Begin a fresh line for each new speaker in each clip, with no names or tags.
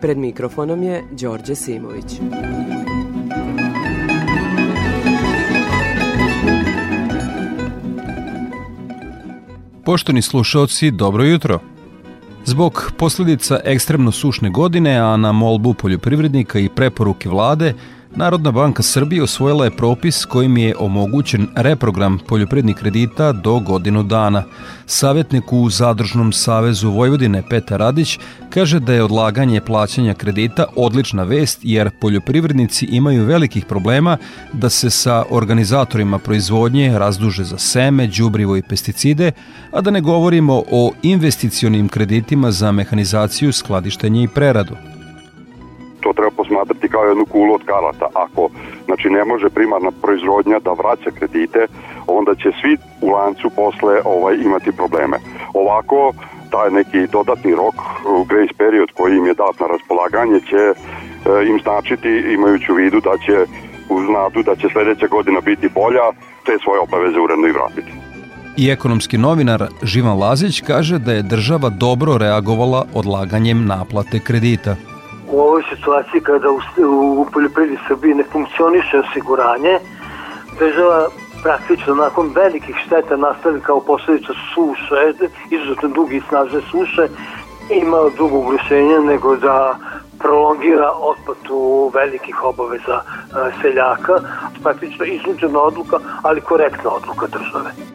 Pred mikrofonom je Đorđe Simović.
Poštovni slušalci, dobro jutro. Zbog posljedica ekstremno sušne godine, a na molbu poljoprivrednika i preporuke vlade, Narodna banka Srbije osvojila je propis kojim je omogućen reprogram poljoprivrednih kredita do godinu dana. Savjetnik u Zadružnom savezu Vojvodine Petar Radić kaže da je odlaganje plaćanja kredita odlična vest jer poljoprivrednici imaju velikih problema da se sa organizatorima proizvodnje razduže za seme, đubrivo i pesticide, a da ne govorimo o investicionim kreditima za mehanizaciju, skladištenje i preradu
to treba posmatrati kao jednu kulu od karata. Ako znači, ne može primarna proizvodnja da vraća kredite, onda će svi u lancu posle ovaj, imati probleme. Ovako, taj neki dodatni rok, grace period koji im je dat na raspolaganje će e, im značiti, imajući u vidu da će uz nadu da će sledeća godina biti bolja, te svoje obaveze uredno i vratiti.
I ekonomski novinar Živan Lazić kaže da je država dobro reagovala odlaganjem naplate kredita
u ovoj situaciji kada u, u poljoprivredi Srbije ne funkcioniše osiguranje, država praktično nakon velikih šteta nastali kao posledica suše, izuzetno dugi i snažne suše, ima drugog rešenja nego da prolongira otplatu velikih obaveza seljaka. Praktično iznuđena odluka, ali korektna odluka države.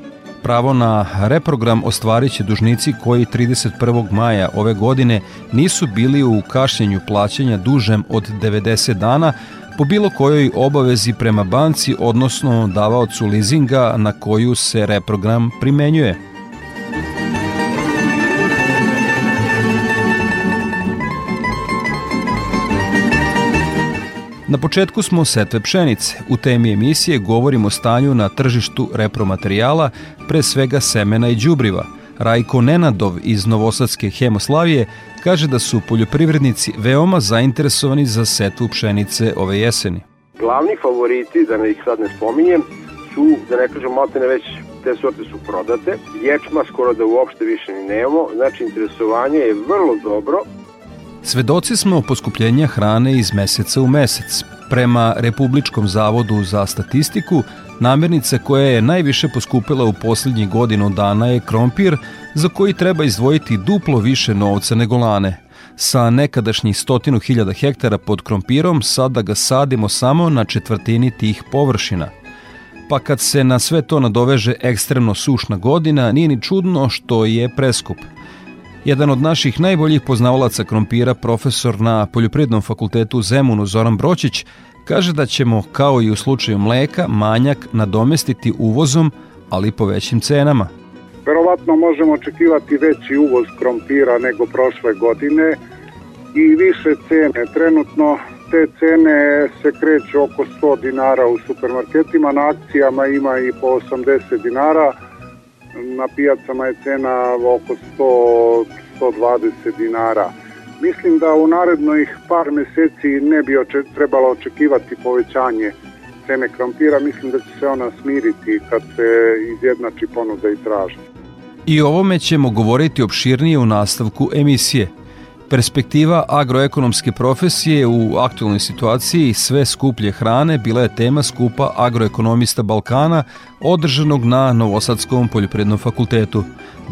Pravo na reprogram ostvarit će dužnici koji 31. maja ove godine nisu bili u kašnjenju plaćanja dužem od 90 dana po bilo kojoj obavezi prema banci, odnosno davaocu leasinga na koju se reprogram primenjuje. Na početku smo setve pšenice. U temi emisije govorimo o stanju na tržištu repromaterijala, pre svega semena i đubriva. Rajko Nenadov iz Novosadske Hemoslavije kaže da su poljoprivrednici veoma zainteresovani za setvu pšenice ove jeseni.
Glavni favoriti, da ne ih sad ne spominjem, su, da ne kažem, maltene već te sorte su prodate. Ječma skoro da uopšte više ni nemamo, znači interesovanje je vrlo dobro,
Svedoci smo poskupljenja hrane iz meseca u mesec. Prema Republičkom zavodu za statistiku, namirnica koja je najviše poskupila u poslednjih godinu dana je krompir, za koji treba izdvojiti duplo više novca nego lane. Sa nekadašnjih stotinu hiljada hektara pod krompirom, sada ga sadimo samo na četvrtini tih površina. Pa kad se na sve to nadoveže ekstremno sušna godina, nije ni čudno što je preskup – Jedan od naših najboljih poznavalaca krompira, profesor na Poljoprednom fakultetu u Zemunu Zoran Bročić, kaže da ćemo, kao i u slučaju mleka, manjak nadomestiti uvozom, ali po većim cenama.
Verovatno možemo očekivati veći uvoz krompira nego prošle godine i više cene. Trenutno te cene se kreću oko 100 dinara u supermarketima, na akcijama ima i po 80 dinara, na pijacama je cena oko 100, 120 dinara. Mislim da u narednih par meseci ne bi oče, trebalo očekivati povećanje cene krompira, mislim da će se ona smiriti kad se izjednači ponuda i tražnja.
I ovome ćemo govoriti opširnije u nastavku emisije – Perspektiva agroekonomske profesije u aktualnoj situaciji sve skuplje hrane bila je tema skupa agroekonomista Balkana održanog na Novosadskom poljoprednom fakultetu.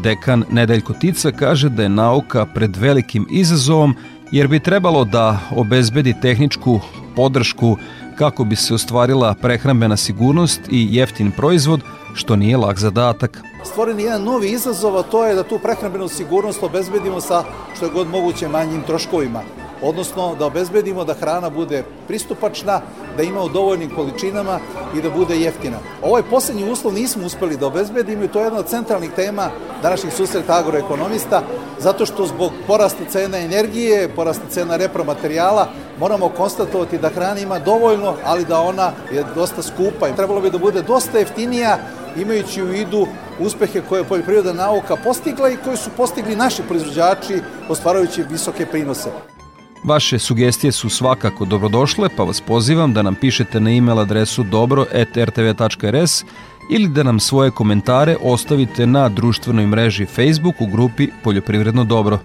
Dekan Nedeljko Tica kaže da je nauka pred velikim izazovom jer bi trebalo da obezbedi tehničku podršku kako bi se ostvarila prehrambena sigurnost i jeftin proizvod, što nije lak zadatak
stvoren je jedan novi izazov, a to je da tu prehrambenu sigurnost obezbedimo sa što je god moguće manjim troškovima. Odnosno da obezbedimo da hrana bude pristupačna, da ima u dovoljnim količinama i da bude jeftina. Ovaj poslednji uslov nismo uspeli da obezbedimo i to je jedna od centralnih tema današnjih susreta agroekonomista, zato što zbog porasta cena energije, porasta cena repromaterijala, moramo konstatovati da hrana ima dovoljno, ali da ona je dosta skupa i trebalo bi da bude dosta jeftinija imajući u vidu uspehe koje je poljoprivredna nauka postigla i koje su postigli naši proizvođači ostvarujući visoke prinose.
Vaše sugestije su svakako dobrodošle, pa vas pozivam da nam pišete na e-mail adresu dobro.rtv.rs ili da nam svoje komentare ostavite na društvenoj mreži Facebook u grupi Poljoprivredno dobro.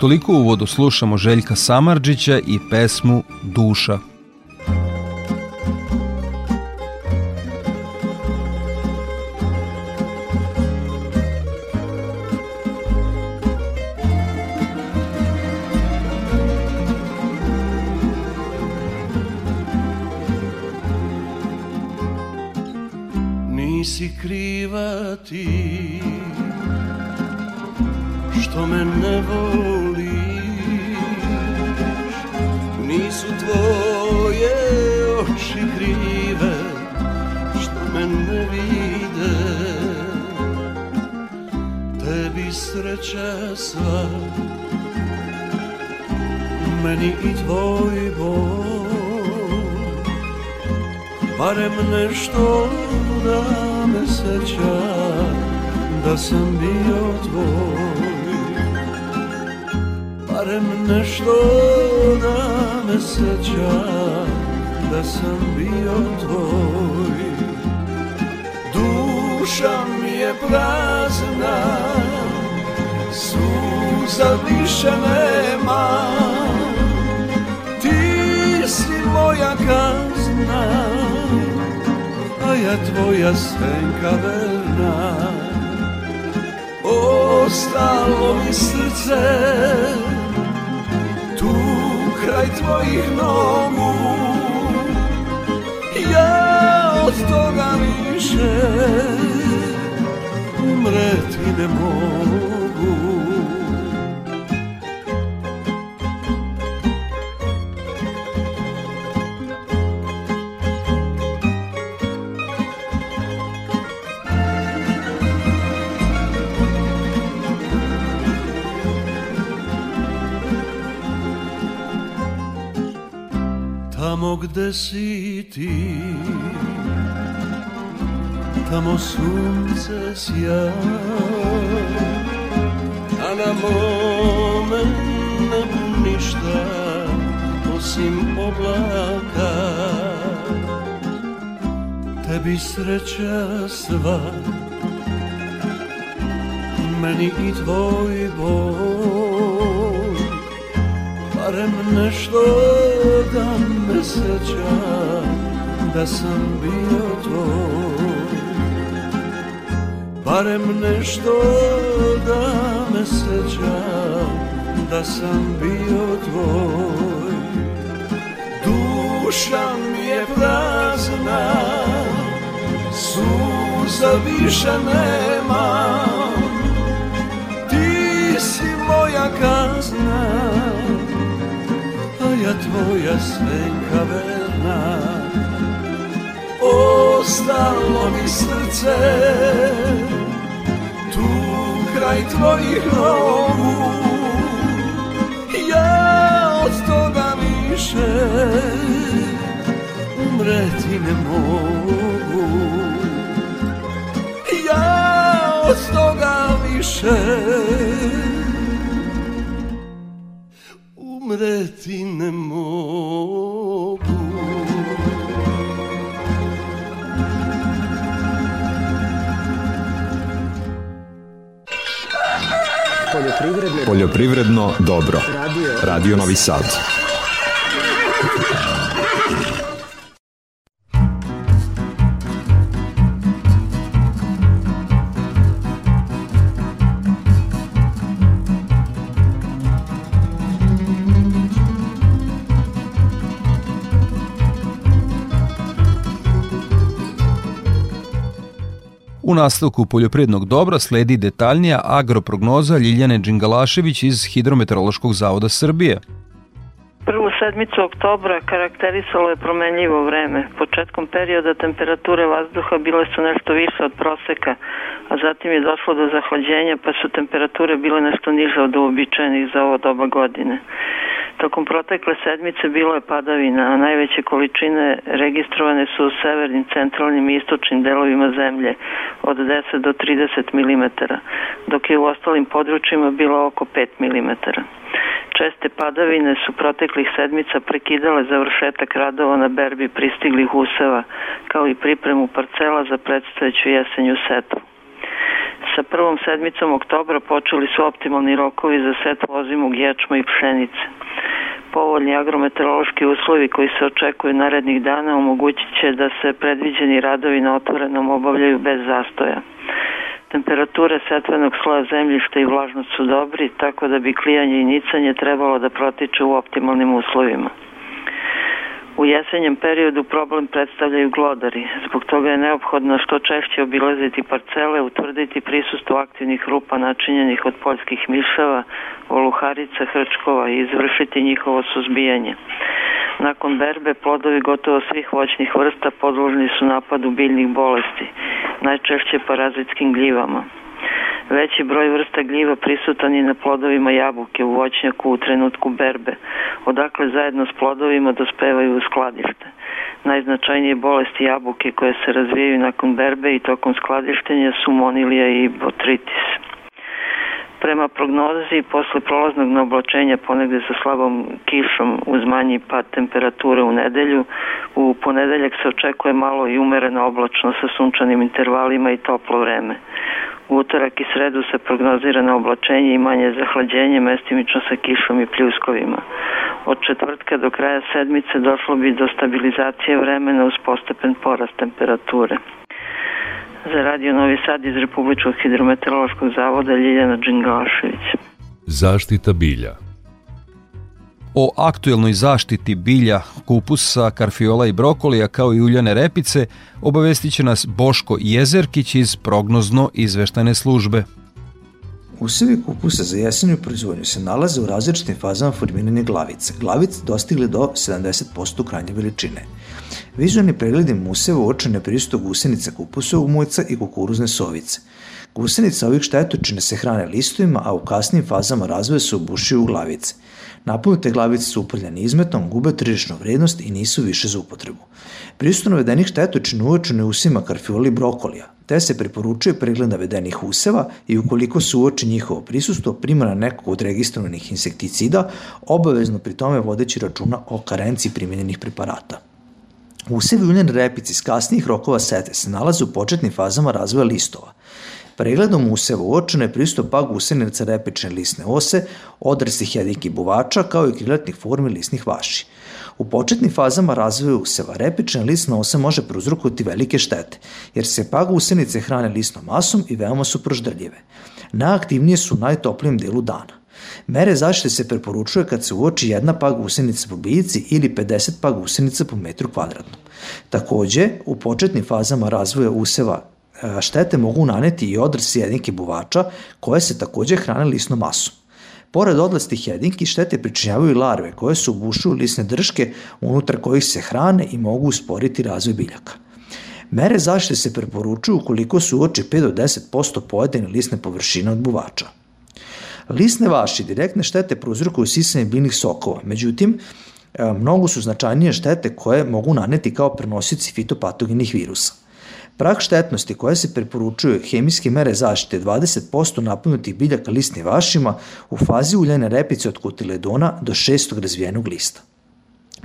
Toliko uvodu slušamo Željka Samarđića i pesmu Duša.
Kriva ti što me ne voliš. Nisu tvoje oči krive što me ne vide. Tebi sreća sva meni i tvoj bol Barem nešto da seća da sam bio tvoj. Barem nešto da me seća da sam bio tvoj. Duša mi je prazna, suza više nema. Ti si moja kazna, a ja tvoja senka verna. Ostalo mi srce. Tu kraj tvojih nogu. Ja od toga više umreti ne mogu Tamo gde si ti Tamo sunce sja A na mome nebu ništa Osim oblaka Tebi sreća sva Meni i tvoj bol Barem nešto da me seća da sam bio tvoj. Barem nešto da me seća da sam bio tvoj. Duša mi je prazna, suza više nema. Ti si moja kazna ja tvoja senka verna Ostalo mi srce. Tu kraj tvojih nogu Ja od toga više umreti ne mogu. Ja od toga više
Poljoprivredno dobro. Radio Novi Sad.
U nastavku poljoprivrednog dobra sledi detaljnija agroprognoza Ljiljane Đingalašević iz Hidrometeorološkog zavoda Srbije.
Prvu sedmicu oktobra karakterisalo je promenljivo vreme. Početkom perioda temperature vazduha bile su nešto više od proseka, a zatim je došlo do zahlađenja pa su temperature bile nešto niže od uobičajenih za ovo doba godine. Tokom protekle sedmice bilo je padavina, a najveće količine registrovane su u severnim, centralnim i istočnim delovima zemlje od 10 do 30 mm, dok je u ostalim područjima bilo oko 5 mm. Česte padavine su proteklih sedmica prekidale završetak radova na berbi pristiglih useva, kao i pripremu parcela za predstojeću jesenju setvu. Sa prvom sedmicom oktobra počeli su optimalni rokovi za set ozimog ječma i pšenice. Povoljni agrometeorološki uslovi koji se očekuju narednih dana omogućit će da se predviđeni radovi na otvorenom obavljaju bez zastoja. Temperature setvenog sloja zemljišta i vlažnost su dobri, tako da bi klijanje i nicanje trebalo da protiče u optimalnim uslovima. U jesenjem periodu problem predstavljaju glodari. Zbog toga je neophodno što češće obilaziti parcele, utvrditi prisustvo aktivnih rupa načinjenih od poljskih mišava, oluharica, hrčkova i izvršiti njihovo suzbijanje. Nakon berbe plodovi gotovo svih voćnih vrsta podložni su napadu biljnih bolesti, najčešće parazitskim gljivama. Veći broj vrsta gljiva prisutan je na plodovima jabuke u voćnjaku u trenutku berbe, odakle zajedno s plodovima dospevaju u skladište. Najznačajnije bolesti jabuke koje se razvijaju nakon berbe i tokom skladištenja su monilija i botritis. Prema prognozi, posle prolaznog neoblačenja ponegde sa slabom kišom uz manji pad temperature u nedelju, u ponedeljak se očekuje malo i umereno oblačno sa sunčanim intervalima i toplo vreme. Utorak i sredu se prognozira na oblačenje i manje zahlađenje mestimično sa kišom i pljuskovima. Od četvrtka do kraja sedmice došlo bi do stabilizacije vremena uz postepen porast temperature. Za Radio Novi Sad iz Republičkog hidrometeorološkog zavoda Ljiljana Đingalašević.
Zaštita bilja
O aktuelnoj zaštiti bilja, kupusa, karfiola i brokolija kao i uljane repice obavestit će nas Boško Jezerkić iz prognozno izveštane službe.
Usevi kupusa za jesenju proizvodnju se nalaze u različitim fazama formiranja glavice. Glavice dostigle do 70% krajnje veličine. Vizualni pregledi museva uočene prisutu gusenica kupusovog mujca i kukuruzne sovice. Gusenice ovih štetočine se hrane listovima, a u kasnim fazama razvoja se obušuju u glavice. Napunute glavice su uprljane izmetom, gube tržišnu vrednost i nisu više za upotrebu. Prisutu navedenih štetočina uočene usima karfioli brokolija, te se preporučuje pregled navedenih useva i ukoliko se uoči njihovo prisustvo primjena nekog od registrovanih insekticida, obavezno pri tome vodeći računa o karenciji primjenjenih preparata. Usevi uljene repici s kasnijih rokova sete se nalaze u početnim fazama razvoja listova. Pregledom useva uočeno je pristup pag usenica repične lisne ose, odraslih jedinki buvača, kao i krilatnih formi lisnih vaši. U početnim fazama razvoja useva repična lisna osa može prouzrokovati velike štete, jer se paga usenice hrane lisnom masom i veoma su proždrljive. Najaktivnije su u najtoplijem delu dana. Mere zaštite se preporučuje kad se uoči jedna pag usenica po biljici ili 50 pag usenica po metru kvadratnom. Takođe, u početnim fazama razvoja useva štete mogu naneti i odrasi jedinke buvača koje se takođe hrane lisnom masom. Pored odlastih jedinki, štete pričinjavaju larve koje su ubušuju lisne drške unutar kojih se hrane i mogu usporiti razvoj biljaka. Mere zaštite se preporučuju ukoliko su uoči 5 do 10% pojedine lisne površine od buvača. Lisne vaši direktne štete prouzrokuju sisanje biljnih sokova, međutim, e, mnogo su značajnije štete koje mogu naneti kao prenosici fitopatogenih virusa. Prag štetnosti koje se preporučuju hemijske mere zaštite 20% napunutih biljaka listnim vašima u fazi uljene repice od kutiledona do šestog razvijenog lista.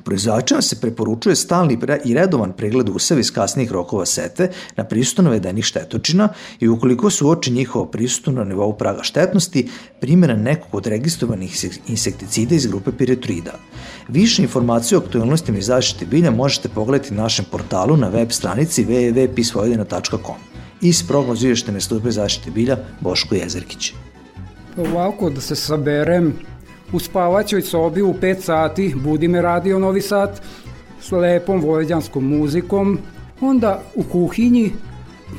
Proizvođačima se preporučuje stalni i redovan pregled useva iz kasnijih rokova sete na prisutu navedenih štetočina i ukoliko su uoči njihovo prisutu na nivou praga štetnosti, primjena nekog od registrovanih insekticida iz grupe piretroida. Više informacije o aktualnostima i zaštiti bilja možete pogledati na našem portalu na web stranici www.pisvojedina.com. Iz prognoz izveštene službe zaštite bilja Boško Jezerkić.
Ovako da se saberem, u spavaćoj sobi u 5 sati budi me radio Novi Sad s lepom vojvođanskom muzikom, onda u kuhinji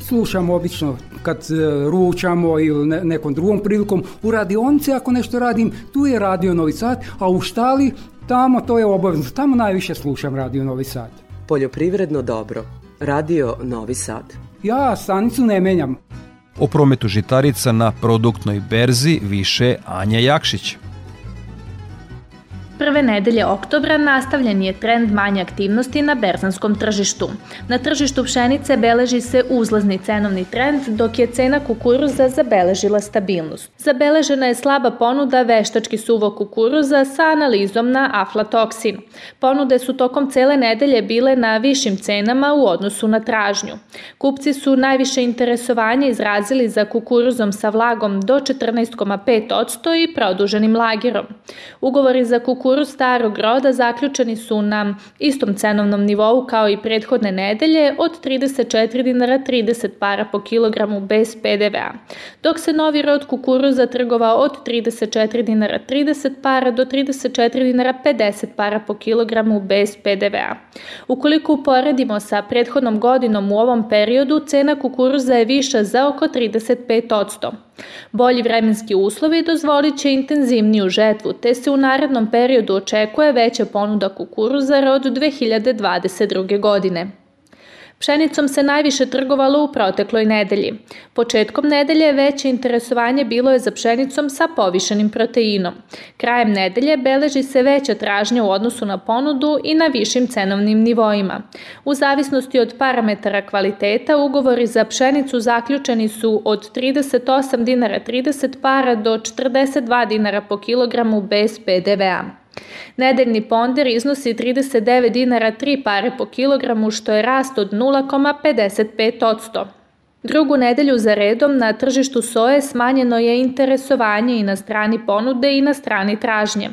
slušam obično kad e, ručamo ili ne, nekom drugom prilikom, u radionici ako nešto radim, tu je radio Novi Sad, a u štali tamo to je obavezno, tamo najviše slušam radio Novi Sad.
Poljoprivredno dobro. Radio Novi Sad.
Ja stanicu ne menjam.
O prometu žitarica na produktnoj berzi više Anja Jakšić.
Prve nedelje oktobra nastavljen je trend manje aktivnosti na berzanskom tržištu. Na tržištu pšenice beleži se uzlazni cenovni trend, dok je cena kukuruza zabeležila stabilnost. Zabeležena je slaba ponuda veštački suvo kukuruza sa analizom na aflatoksin. Ponude su tokom cele nedelje bile na višim cenama u odnosu na tražnju. Kupci su najviše interesovanje izrazili za kukuruzom sa vlagom do 14,5% i produženim lagerom. Ugovori za kukuruz kukuruz starog roda zaključeni su na istom cenovnom nivou kao i prethodne nedelje od 34 dinara 30 para po kilogramu bez PDV-a, dok se novi rod kukuruza trgovao od 34 dinara 30 para do 34 dinara 50 para po kilogramu bez PDV-a. Ukoliko uporedimo sa prethodnom godinom u ovom periodu, cena kukuruza je viša za oko 35%. Bolji vremenski uslovi dozvolit će intenzivniju žetvu, te se u narednom periodu očekuje veća ponuda kukuruza od 2022. godine. Pšenicom se najviše trgovalo u protekloj nedelji. Početkom nedelje veće interesovanje bilo je za pšenicom sa povišenim proteinom. Krajem nedelje beleži se veća tražnja u odnosu na ponudu i na višim cenovnim nivoima. U zavisnosti od parametara kvaliteta, ugovori za pšenicu zaključeni su od 38 dinara 30 para do 42 dinara po kilogramu bez PDV-a. Nedeljni ponder iznosi 39 dinara 3 pare po kilogramu, što je rast od 0,55%. Drugu nedelju za redom na tržištu soje smanjeno je interesovanje i na strani ponude i na strani tražnje.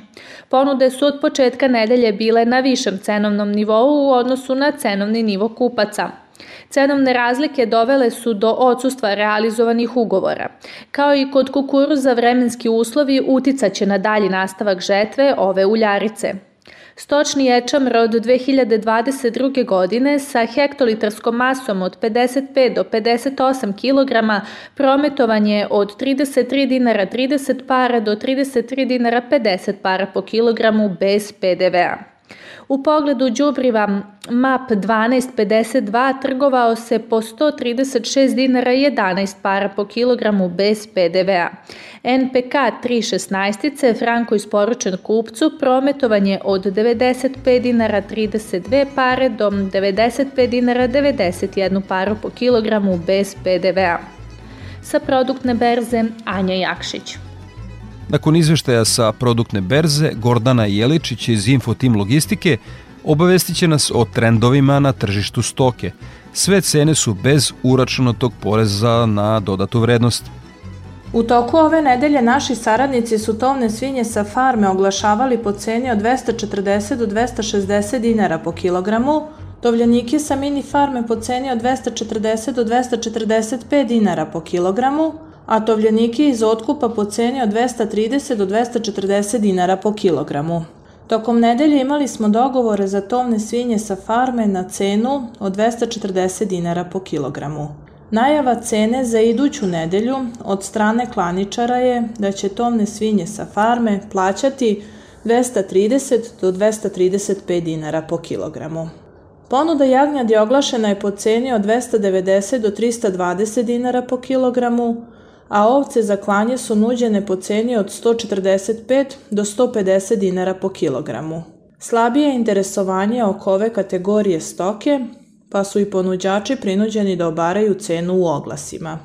Ponude su od početka nedelje bile na višem cenovnom nivou u odnosu na cenovni nivo kupaca. Cenovne razlike dovele su do odsustva realizovanih ugovora. Kao i kod kukuruza vremenski uslovi uticaće na dalji nastavak žetve ove uljarice. Stočni ječam rod 2022. godine sa hektolitarskom masom od 55 do 58 kg prometovan je od 33 dinara 30 para do 33 dinara 50 para po kilogramu bez PDV-a. U pogledu đubriva MAP 1252 trgovao se po 136 dinara 11 para po kilogramu bez PDV-a. NPK 316 Franko isporučen kupcu prometovan je od 95 dinara 32 pare do 95 dinara 91 paru po kilogramu bez PDV-a. Sa produktne berze Anja Jakšić.
Nakon izveštaja sa produktne berze, Gordana Jeličić iz Infotim Logistike obavestit će nas o trendovima na tržištu stoke. Sve cene su bez uračunatog poreza na dodatu vrednost.
U toku ove nedelje naši saradnici su tovne svinje sa farme oglašavali po ceni od 240 do 260 dinara po kilogramu, tovljanike sa mini farme po ceni od 240 do 245 dinara po kilogramu, a tovljenike iz otkupa po ceni od 230 do 240 dinara po kilogramu. Tokom nedelje imali smo dogovore za tovne svinje sa farme na cenu od 240 dinara po kilogramu. Najava cene za iduću nedelju od strane klaničara je da će tovne svinje sa farme plaćati 230 do 235 dinara po kilogramu. Ponuda jagnjadi oglašena je po ceni od 290 do 320 dinara po kilogramu, a ovce za klanje su nuđene po ceni od 145 do 150 dinara po kilogramu. Slabije je interesovanje oko ove kategorije stoke, pa su i ponuđači prinuđeni da obaraju cenu u oglasima.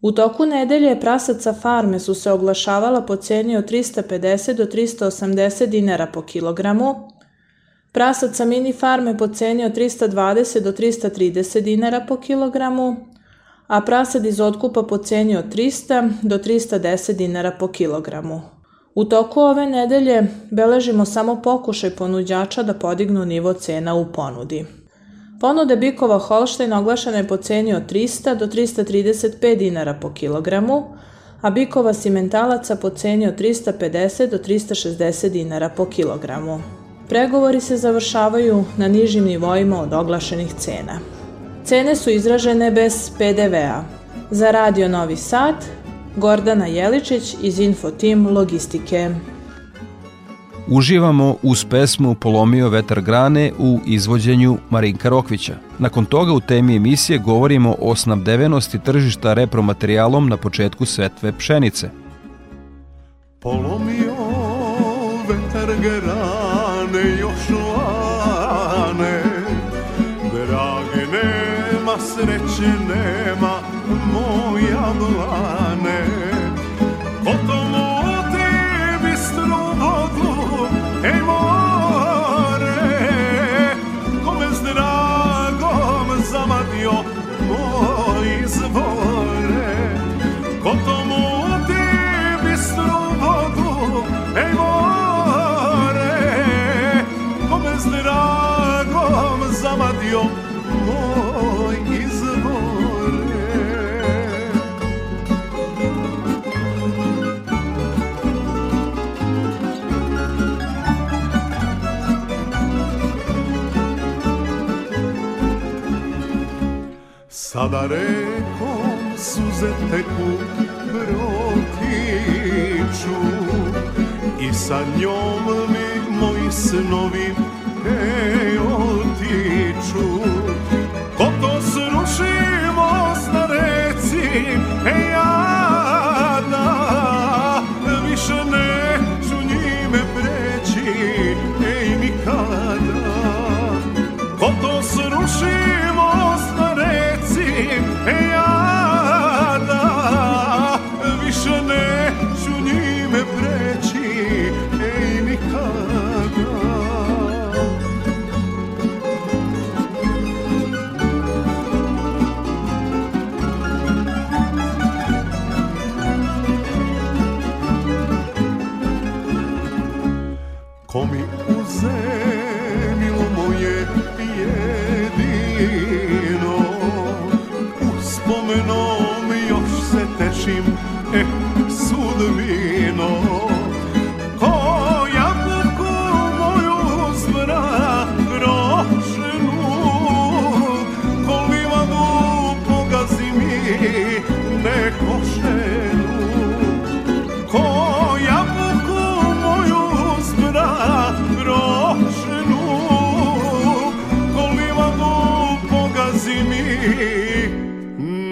U toku nedelje prasaca farme su se oglašavala po ceni od 350 do 380 dinara po kilogramu, prasaca mini farme po ceni od 320 do 330 dinara po kilogramu, a prasad iz otkupa po ceni od 300 do 310 dinara po kilogramu. U toku ove nedelje beležimo samo pokušaj ponuđača da podignu nivo cena u ponudi. Ponude bikova Holštajn oglašena je po ceni od 300 do 335 dinara po kilogramu, a bikova simentalaca po ceni od 350 do 360 dinara po kilogramu. Pregovori se završavaju na nižim nivoima od oglašenih cena. Cene su izražene bez PDV-a. Za Radio Novi Sad, Gordana Jeličić iz Infotim Logistike.
Uživamo uz pesmu Polomio vetar grane u izvođenju Marinka Rokvića. Nakon toga u temi emisije govorimo o snabdevenosti tržišta repromaterijalom na početku setve pšenice.
Polomio vetar
drage rane još lane sreće nema, moja blane Potom u tebi strubodu, ej more Kome s zamadio moj izvore. Potom u tebi strubodu, ej more Kome s zamadio moj Sada rekom suze teku protiču I sa njom mi moji snovi ej otiču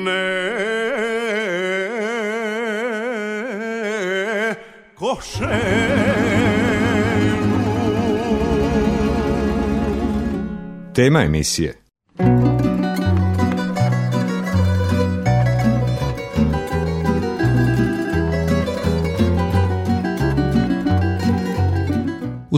ne košenu
Tema emisije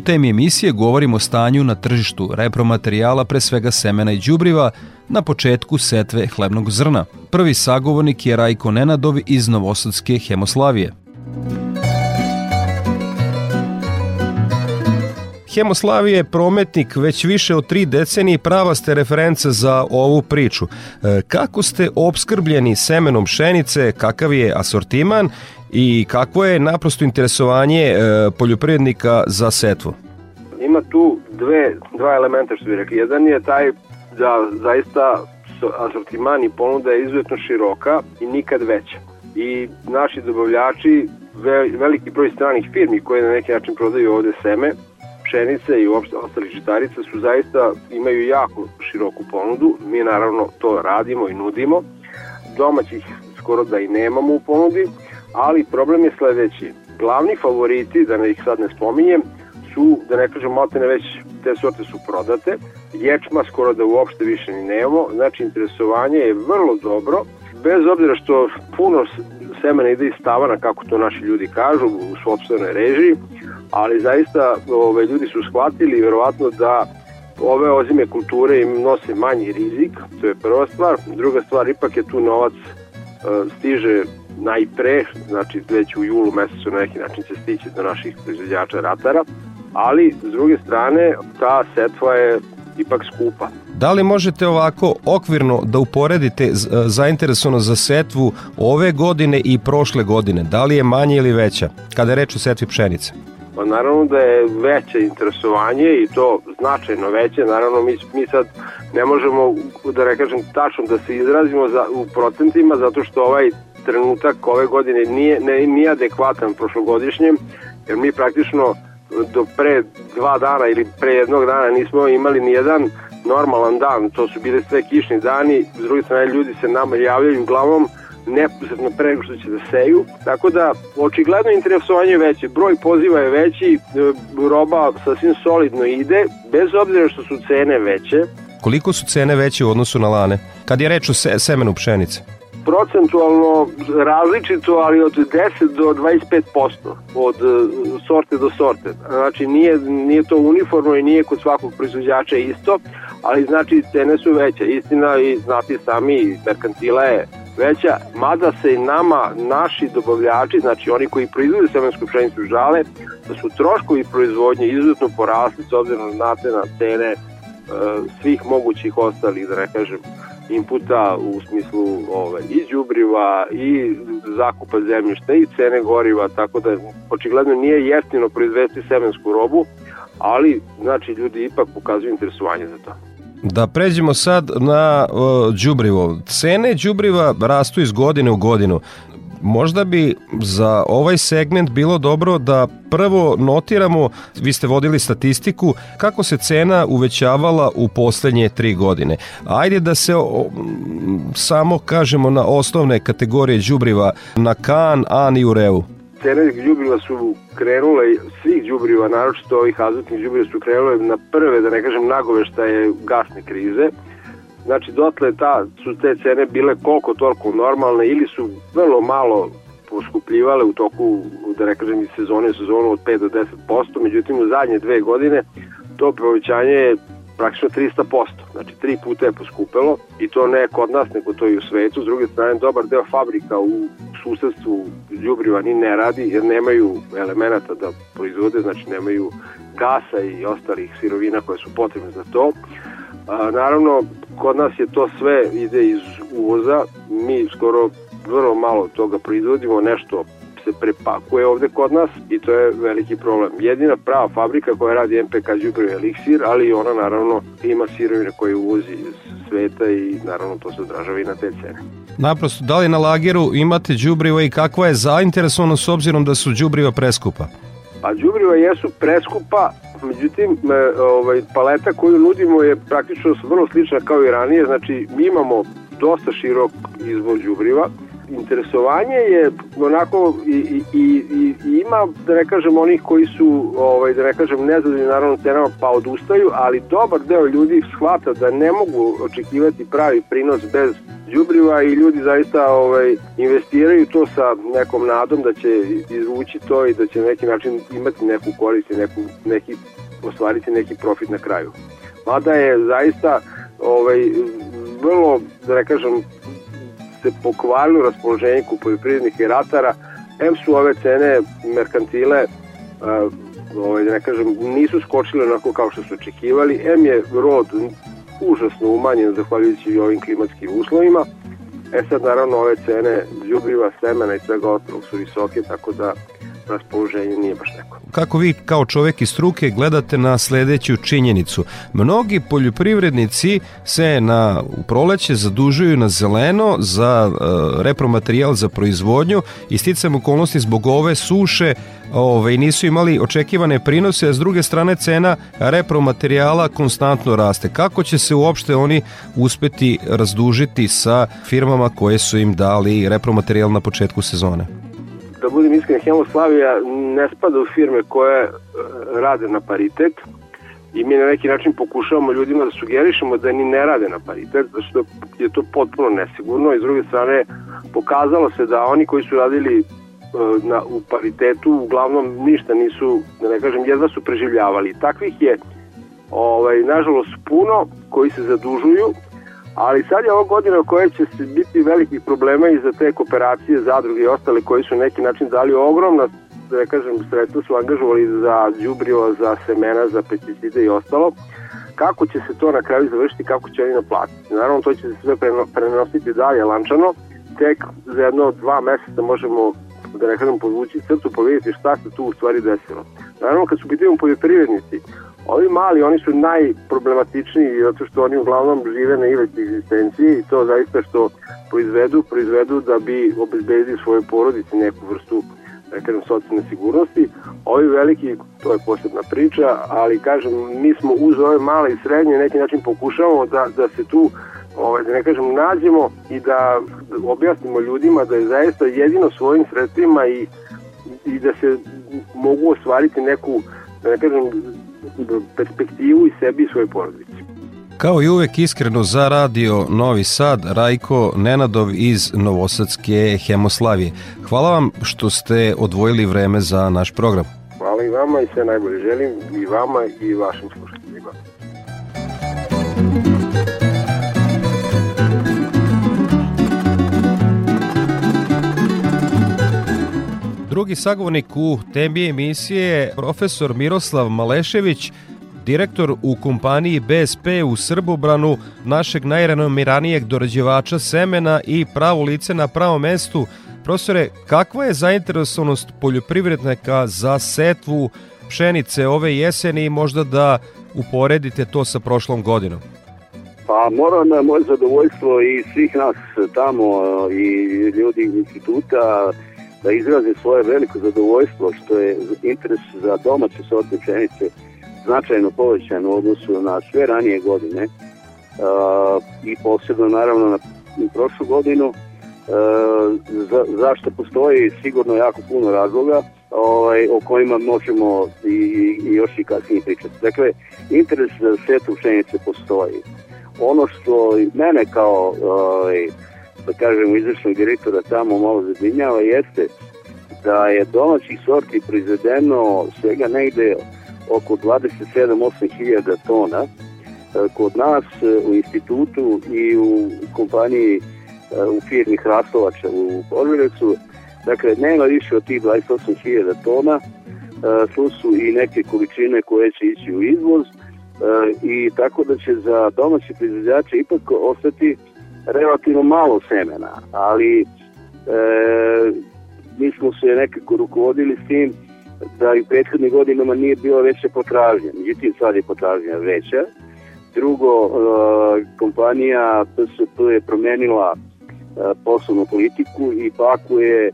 Temi emisije govorimo o stanju na tržištu repromaterijala, pre svega semena i đubriva, na početku setve hlebnog zrna. Prvi sagovornik je Rajko Nenadov iz Novosadske Hemoslavije.
Hemoslavija je prometnik već više od tri decenije i prava ste referenca za ovu priču. E, Kako ste obskrbljeni semenom pšenice, kakav je asortiman i kakvo je naprosto interesovanje e, poljoprivrednika za setvu?
Ima tu dve, dva elementa što bi rekli. Jedan je taj da zaista so- asortiman i ponuda je izuzetno široka i nikad veća. I naši dobavljači, ve, veliki broj stranih firmi koje na neki način prodaju ovde seme, pšenice i uopšte ostalih žitarica su zaista imaju jako široku ponudu. Mi naravno to radimo i nudimo. Domaćih skoro da i nemamo u ponudi, ali problem je sledeći. Glavni favoriti, da ne ih sad ne spominjem, su, da ne kažem, maltene već te sorte su prodate. Ječma skoro da uopšte više ni nemamo, znači interesovanje je vrlo dobro, bez obzira što puno semena ide iz tavana, kako to naši ljudi kažu, u sobstvenoj režiji, ali zaista ove, ljudi su shvatili verovatno da ove ozime kulture im nose manji rizik, to je prva stvar. Druga stvar, ipak je tu novac e, stiže najpre, znači već u julu mesecu na neki način će stići do naših proizvođača ratara, ali s druge strane ta setva je ipak skupa.
Da li možete ovako okvirno da uporedite e, zainteresovanost za setvu ove godine i prošle godine? Da li je manje ili veća kada je reč o setvi pšenice?
Pa naravno da je veće interesovanje i to značajno veće. Naravno mi, mi sad ne možemo, da ne kažem tačno da se izrazimo za, u procentima zato što ovaj trenutak ove godine nije, ne, nije adekvatan prošlogodišnjem jer mi praktično do pre dva dana ili pre jednog dana nismo imali ni jedan normalan dan, to su bile sve kišni dani, s druge strane ljudi se nama javljaju uglavnom neposredno pre nego što će da seju, tako da očigledno interesovanje je veće, broj poziva je veći, e, roba sasvim solidno ide, bez obzira što su cene veće.
Koliko su cene veće u odnosu na lane? Kad je reč o se, semenu pšenice?
Procentualno različito, ali od 10 do 25% od e, sorte do sorte. Znači nije, nije to uniformno i nije kod svakog proizvođača isto, ali znači cene su veće. Istina i znati sami, merkantila je veća, mada se i nama, naši dobavljači, znači oni koji proizvode semensku pšenicu žale, da su troškovi proizvodnje izuzetno porasli s obzirom na cene e, svih mogućih ostalih, da ne kažem, inputa u smislu ove, i đubriva i zakupa zemljišta i cene goriva, tako da očigledno nije jeftino proizvesti semensku robu, ali znači ljudi ipak pokazuju interesovanje za to.
Da pređemo sad na đubrivo. Cene đubriva rastu iz godine u godinu. Možda bi za ovaj segment bilo dobro da prvo notiramo, vi ste vodili statistiku, kako se cena uvećavala u poslednje tri godine. Ajde da se o, samo kažemo na osnovne kategorije đubriva, na kan, an i ureu
cene đubriva su krenule, svih đubriva, naročito ovih azotnih đubriva su krenule na prve, da ne kažem nagoveštaje gasne krize. Znači, dotle ta, su te cene bile koliko toliko normalne ili su vrlo malo poskupljivale u toku, da ne kažem, sezone u sezonu od 5 do 10%, međutim u zadnje dve godine to povećanje je praktično 300%, znači tri puta je poskupelo i to ne kod nas, nego to i u svetu. S druge strane, dobar deo fabrika u susedstvu ljubriva ni ne radi jer nemaju elemenata da proizvode, znači nemaju gasa i ostalih sirovina koje su potrebne za to. A, naravno, kod nas je to sve ide iz uvoza, mi skoro vrlo malo toga proizvodimo, nešto se prepakuje ovde kod nas i to je veliki problem. Jedina prava fabrika koja radi MPK đubrivo je eliksir, ali ona naravno ima sirovine koje uvozi iz sveta i naravno to se odražava i na te cene.
Naprosto, da li na lageru imate đubrivo i kakva je zainteresovano s obzirom da su đubriva preskupa?
Pa đubriva jesu preskupa, međutim ovaj, paleta koju nudimo je praktično vrlo slična kao i ranije, znači mi imamo dosta širok izbor đubriva, interesovanje je onako i, i, i, i ima, da ne kažem, onih koji su, ovaj, da ne kažem, nezadovoljni naravno cenama pa odustaju, ali dobar deo ljudi shvata da ne mogu očekivati pravi prinos bez đubriva i ljudi zaista ovaj, investiraju to sa nekom nadom da će izvući to i da će na neki način imati neku korist i neku, neki, ostvariti neki profit na kraju. Mada je zaista ovaj, vrlo, da ne kažem, se pokvarilo raspoloženje kod poljoprivrednih i ratara, em su ove cene merkantile uh, ovaj, da ne kažem, nisu skočile onako kao što su očekivali, em je rod užasno umanjen zahvaljujući ovim klimatskim uslovima, e sad naravno ove cene ljubriva, semena i svega ostalog su visoke, tako da raspoloženje nije baš neko.
Kako vi kao čovek iz struke gledate na sledeću činjenicu? Mnogi poljoprivrednici se na u proleće zadužuju na zeleno za uh, repromaterijal za proizvodnju i sticam okolnosti zbog ove suše ove, nisu imali očekivane prinose, a s druge strane cena repromaterijala konstantno raste. Kako će se uopšte oni uspeti razdužiti sa firmama koje su im dali repromaterijal na početku sezone?
Da budem iskren, Hemoslavija ne spada u firme koje e, rade na paritet i mi na neki način pokušavamo ljudima da sugerišemo da ni ne rade na paritet, zato što je to potpuno nesigurno i s druge strane pokazalo se da oni koji su radili e, na, u paritetu uglavnom ništa nisu, da ne kažem, jedva su preživljavali. Takvih je ovaj, nažalost puno koji se zadužuju ali sad je ovo godina u kojoj će se biti velikih problema i za te kooperacije, zadruge i ostale koji su neki način dali ogromna da kažem, sredstva su angažovali za džubrivo, za semena, za pesticide i ostalo. Kako će se to na kraju završiti, kako će oni naplatiti? Naravno, to će se sve prenositi dalje lančano. Tek za jedno dva meseca možemo da ne kažem podvući crtu, povidjeti šta se tu u stvari desilo. Naravno, kad su pitanju poljoprivrednici, Ovi mali, oni su najproblematičniji zato što oni uglavnom žive na iveći egzistenciji i to zaista što proizvedu, proizvedu da bi obezbedili svoje porodice neku vrstu da socijalne sigurnosti. Ovi veliki, to je posebna priča, ali kažem, mi smo uz ove male i srednje neki način pokušavamo da, da se tu ovaj, da ne kažem, nađemo i da objasnimo ljudima da je zaista jedino svojim sredstvima i, i da se mogu ostvariti neku, da ne kažem, perspektivu i sebi i svoje porodici.
Kao i uvek iskreno za radio Novi Sad, Rajko Nenadov iz Novosadske Hemoslavije. Hvala vam što ste odvojili vreme za naš program.
Hvala i vama i sve najbolje želim i vama i vašim
Drugi sagovornik u temi emisije je profesor Miroslav Malešević, direktor u kompaniji BSP u Srbobranu, našeg najrenomiranijeg dorađivača semena i pravo lice na pravom mestu. Profesore, kakva je zainteresovanost poljoprivrednika za setvu pšenice ove jeseni i možda da uporedite to sa prošlom godinom?
Pa moram na moje zadovoljstvo i svih nas tamo i ljudi iz instituta da izraze svoje veliko zadovoljstvo što je interes za domaće sorte pšenice značajno povećan u odnosu na sve ranije godine uh, i posebno naravno na prošlu godinu za, zašto postoji sigurno jako puno razloga ovaj, o kojima možemo i, i još i kasnije pričati. Dakle, interes za setu pšenice postoji. Ono što mene kao ovaj, da kažem izvršnog direktora tamo malo zadinjava jeste da je domaćih sorti proizvedeno svega negde oko 27-8 hiljada tona. E, kod nas e, u institutu i u kompaniji e, u firmi Hrastovača u Požarecu, dakle nema više od tih 28 hiljada tona, tu su i neke količine koje će ići u izvoz i tako da će za domaće proizvođače ipak ostati relativno malo semena, ali e, mi smo se nekako rukovodili s tim da i u prethodnim godinama nije bilo veće potražnje. Međutim, sad je potražnja veća. Drugo, e, kompanija PSP je promenila e, poslovnu politiku i pakuje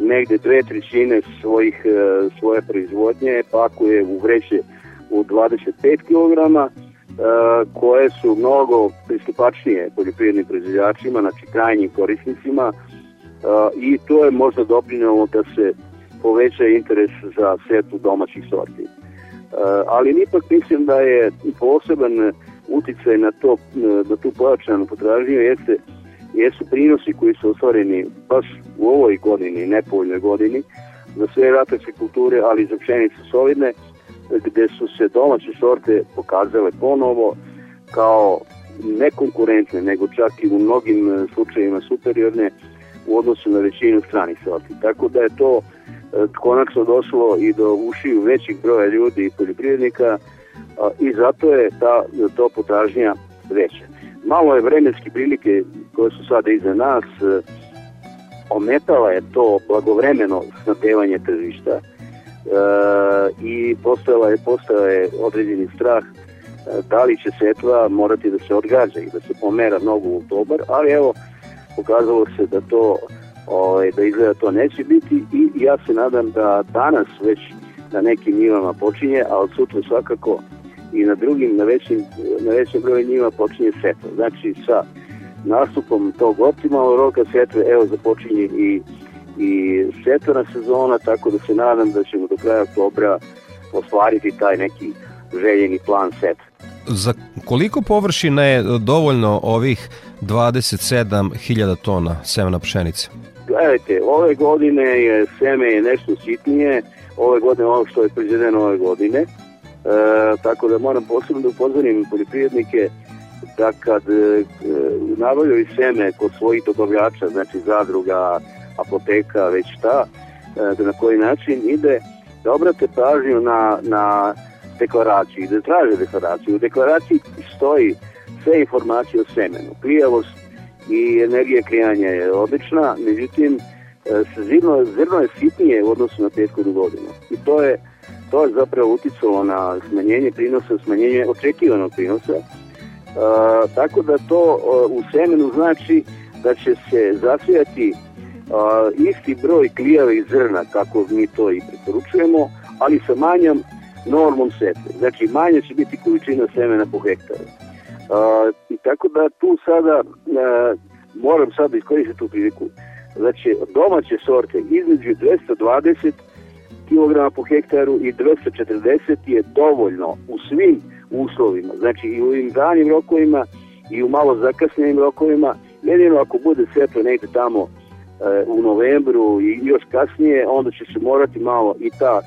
negde dve trećine svojih, e, svoje proizvodnje, pakuje u vreće u 25 kg, koje su mnogo pristupačnije poljoprivrednim proizvođačima, znači krajnjim korisnicima i to je možda doprinjeno da se poveća interes za setu domaćih sorti. Ali ipak mislim da je poseban uticaj na to na tu pojačanu potražnju jeste jesu prinosi koji su ostvareni baš u ovoj godini, nepovoljnoj godini, za sve ratarske kulture, ali i za pšenice solidne, gde su se domaće sorte pokazale ponovo kao nekonkurentne, nego čak i u mnogim slučajevima superiorne u odnosu na većinu stranih sorti. Tako da je to e, konačno došlo i do ušiju većih broja ljudi i poljoprivrednika i zato je ta to potražnja veća. Malo je vremenske prilike koje su sada iza nas, e, ometala je to blagovremeno snadevanje tržišta e, i postojala je, postojala je određeni strah e, da li će setva morati da se odgađa i da se pomera mnogo u oktobar, ali evo pokazalo se da to ovaj, da izgleda to neće biti i ja se nadam da danas već na nekim njivama počinje, a od sutra svakako i na drugim, na većim, na većim broju njima počinje setva. Znači sa nastupom tog optimalnog roka setve, evo započinje i, i setvena sezona, tako da se nadam da ćemo do kraja oktobra ostvariti taj neki željeni plan setve.
Za koliko površina je dovoljno ovih 27.000 tona semena pšenice?
Gledajte, ove godine je seme je nešto sitnije, ove godine ono što je proizvedeno ove godine, e, tako da moram posebno da upozorim poljoprivrednike da kad e, nabavljaju seme kod svojih dobavljača, znači zadruga, apoteka, već šta, e, da na koji način ide, da obrate pažnju na, na deklaraciju, da traže deklaraciju. U deklaraciji stoji sve informacije o semenu. Klijavost i energija klijanja je odlična, međutim, e, zrno, zrno je sitnije u odnosu na prethodnu godinu. I to je, to je zapravo uticalo na smanjenje prinosa, smanjenje očekivanog prinosa. E, tako da to e, u semenu znači da će se zasijati a, isti broj klijavih zrna, kako mi to i preporučujemo, ali sa manjom normom setve. Znači, manja će biti količina semena po hektaru. I tako da tu sada moram sad iskoristiti tu priliku. Znači, domaće sorte između 220 kg po hektaru i 240 je dovoljno u svim uslovima. Znači i u ovim ranim rokovima i u malo zakasnenim rokovima. Jedino ako bude svetlo negde tamo u novembru i još kasnije, onda će se morati malo i ta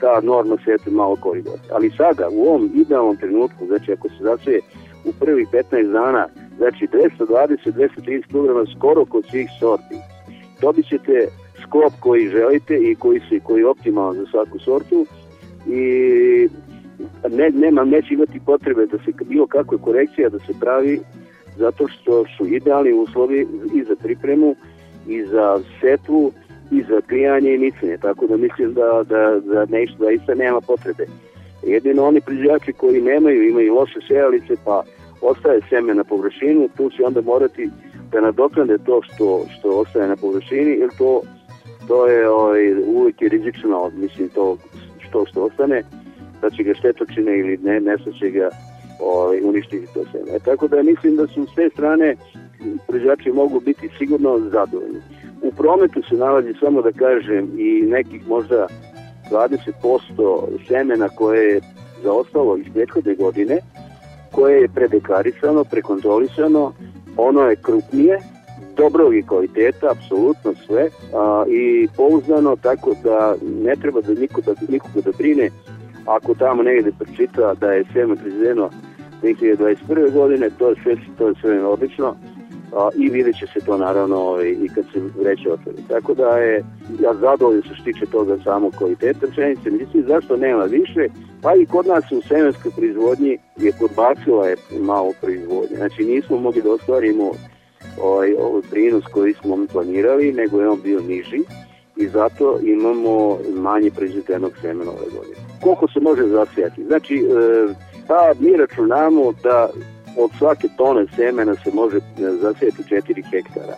ta norma svetla malo korigovati. Ali sada, u ovom idealnom trenutku, znači ako se zasuje u prvih 15 dana, znači 220-230 kg skoro kod svih sorti, dobit ćete sklop koji želite i koji, se, koji je optimalan za svaku sortu i ne, nema, neće imati potrebe da se bilo kakve korekcija da se pravi zato što su idealni uslovi i za pripremu i za setvu i za klijanje i nicanje, tako da mislim da, da, da nešto da isto nema potrebe. Jedino oni proizvođači koji nemaju, imaju loše sejalice, pa ostaje seme na površinu, tu će onda morati da nadoknade to što, što ostaje na površini, jer to to je ovaj, uvijek je rizično, mislim, to što što ostane, da će ga štetočine ili ne, nešto će ga ovaj, uništiti to sve. E, tako da mislim da su s te strane proizvođači mogu biti sigurno zadovoljni. U prometu se nalazi, samo da kažem, i nekih možda 20% semena koje je zaostalo iz prethodne godine, koje je predeklarisano, prekontrolisano, ono je krupnije, dobrog i kvaliteta, apsolutno sve a, i pouzdano tako da ne treba da niko da, nikoga da brine ako tamo negde pročita da je seme proizvedeno 2021. godine, to je sve, to je sve odlično a, i vidjet će se to naravno ovaj, i kad se vreće otvori. Tako da je, ja zadovoljno što tiče toga samo kvaliteta pšenice, mislim zašto nema više, pa i kod nas u semenskoj proizvodnji je podbacila je malo proizvodnje, znači nismo mogli da ostvarimo ovaj, ovaj prinos koji smo planirali, nego je on bio niži i zato imamo manje proizvedenog semena ove godine. Koliko se može zasijati? Znači, e, pa mi računamo da od svake tone semena se može zasijati 4 hektara.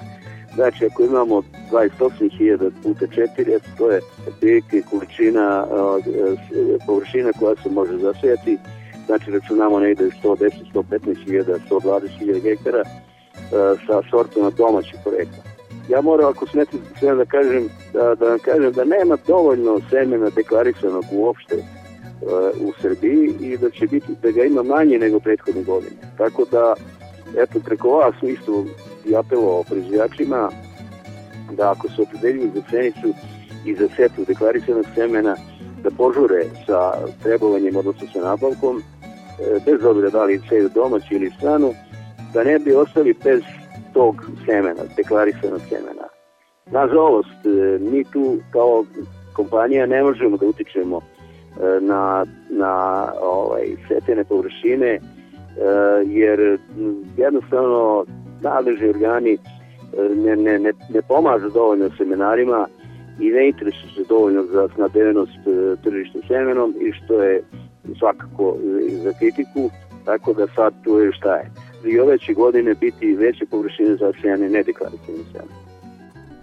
Znači, ako imamo 28.000 puta 4, to je otprilike količina e, površina koja se može zasijati. Znači, računamo negde 110, 115.000, 120.000 hektara sa sortama domaćih porekla. Ja moram, ako smete sve da kažem, da, da vam kažem da nema dovoljno semena deklarisanog uopšte u Srbiji i da će biti, da ga ima manje nego prethodne godine. Tako da, eto, preko vas isto i apelo proizvođačima da ako se opredeljuju za cenicu i za setu deklarisanog semena, da požure sa trebovanjem, odnosno sa nabavkom, e, bez obzira da li seju domaći ili stranu, da ne bi ostali bez tog semena, deklarisanog semena. Nažalost, e, mi tu kao kompanija ne možemo da utičemo na, na ovaj, setene površine, e, jer jednostavno nadležni organi ne, ne, ne, ne pomažu dovoljno semenarima i ne interesuju se dovoljno za snadevenost tržišta semenom i što je svakako za kritiku, tako da sad tu je šta je i ove će godine biti veće površine zasijane nedeklaracijne sjane.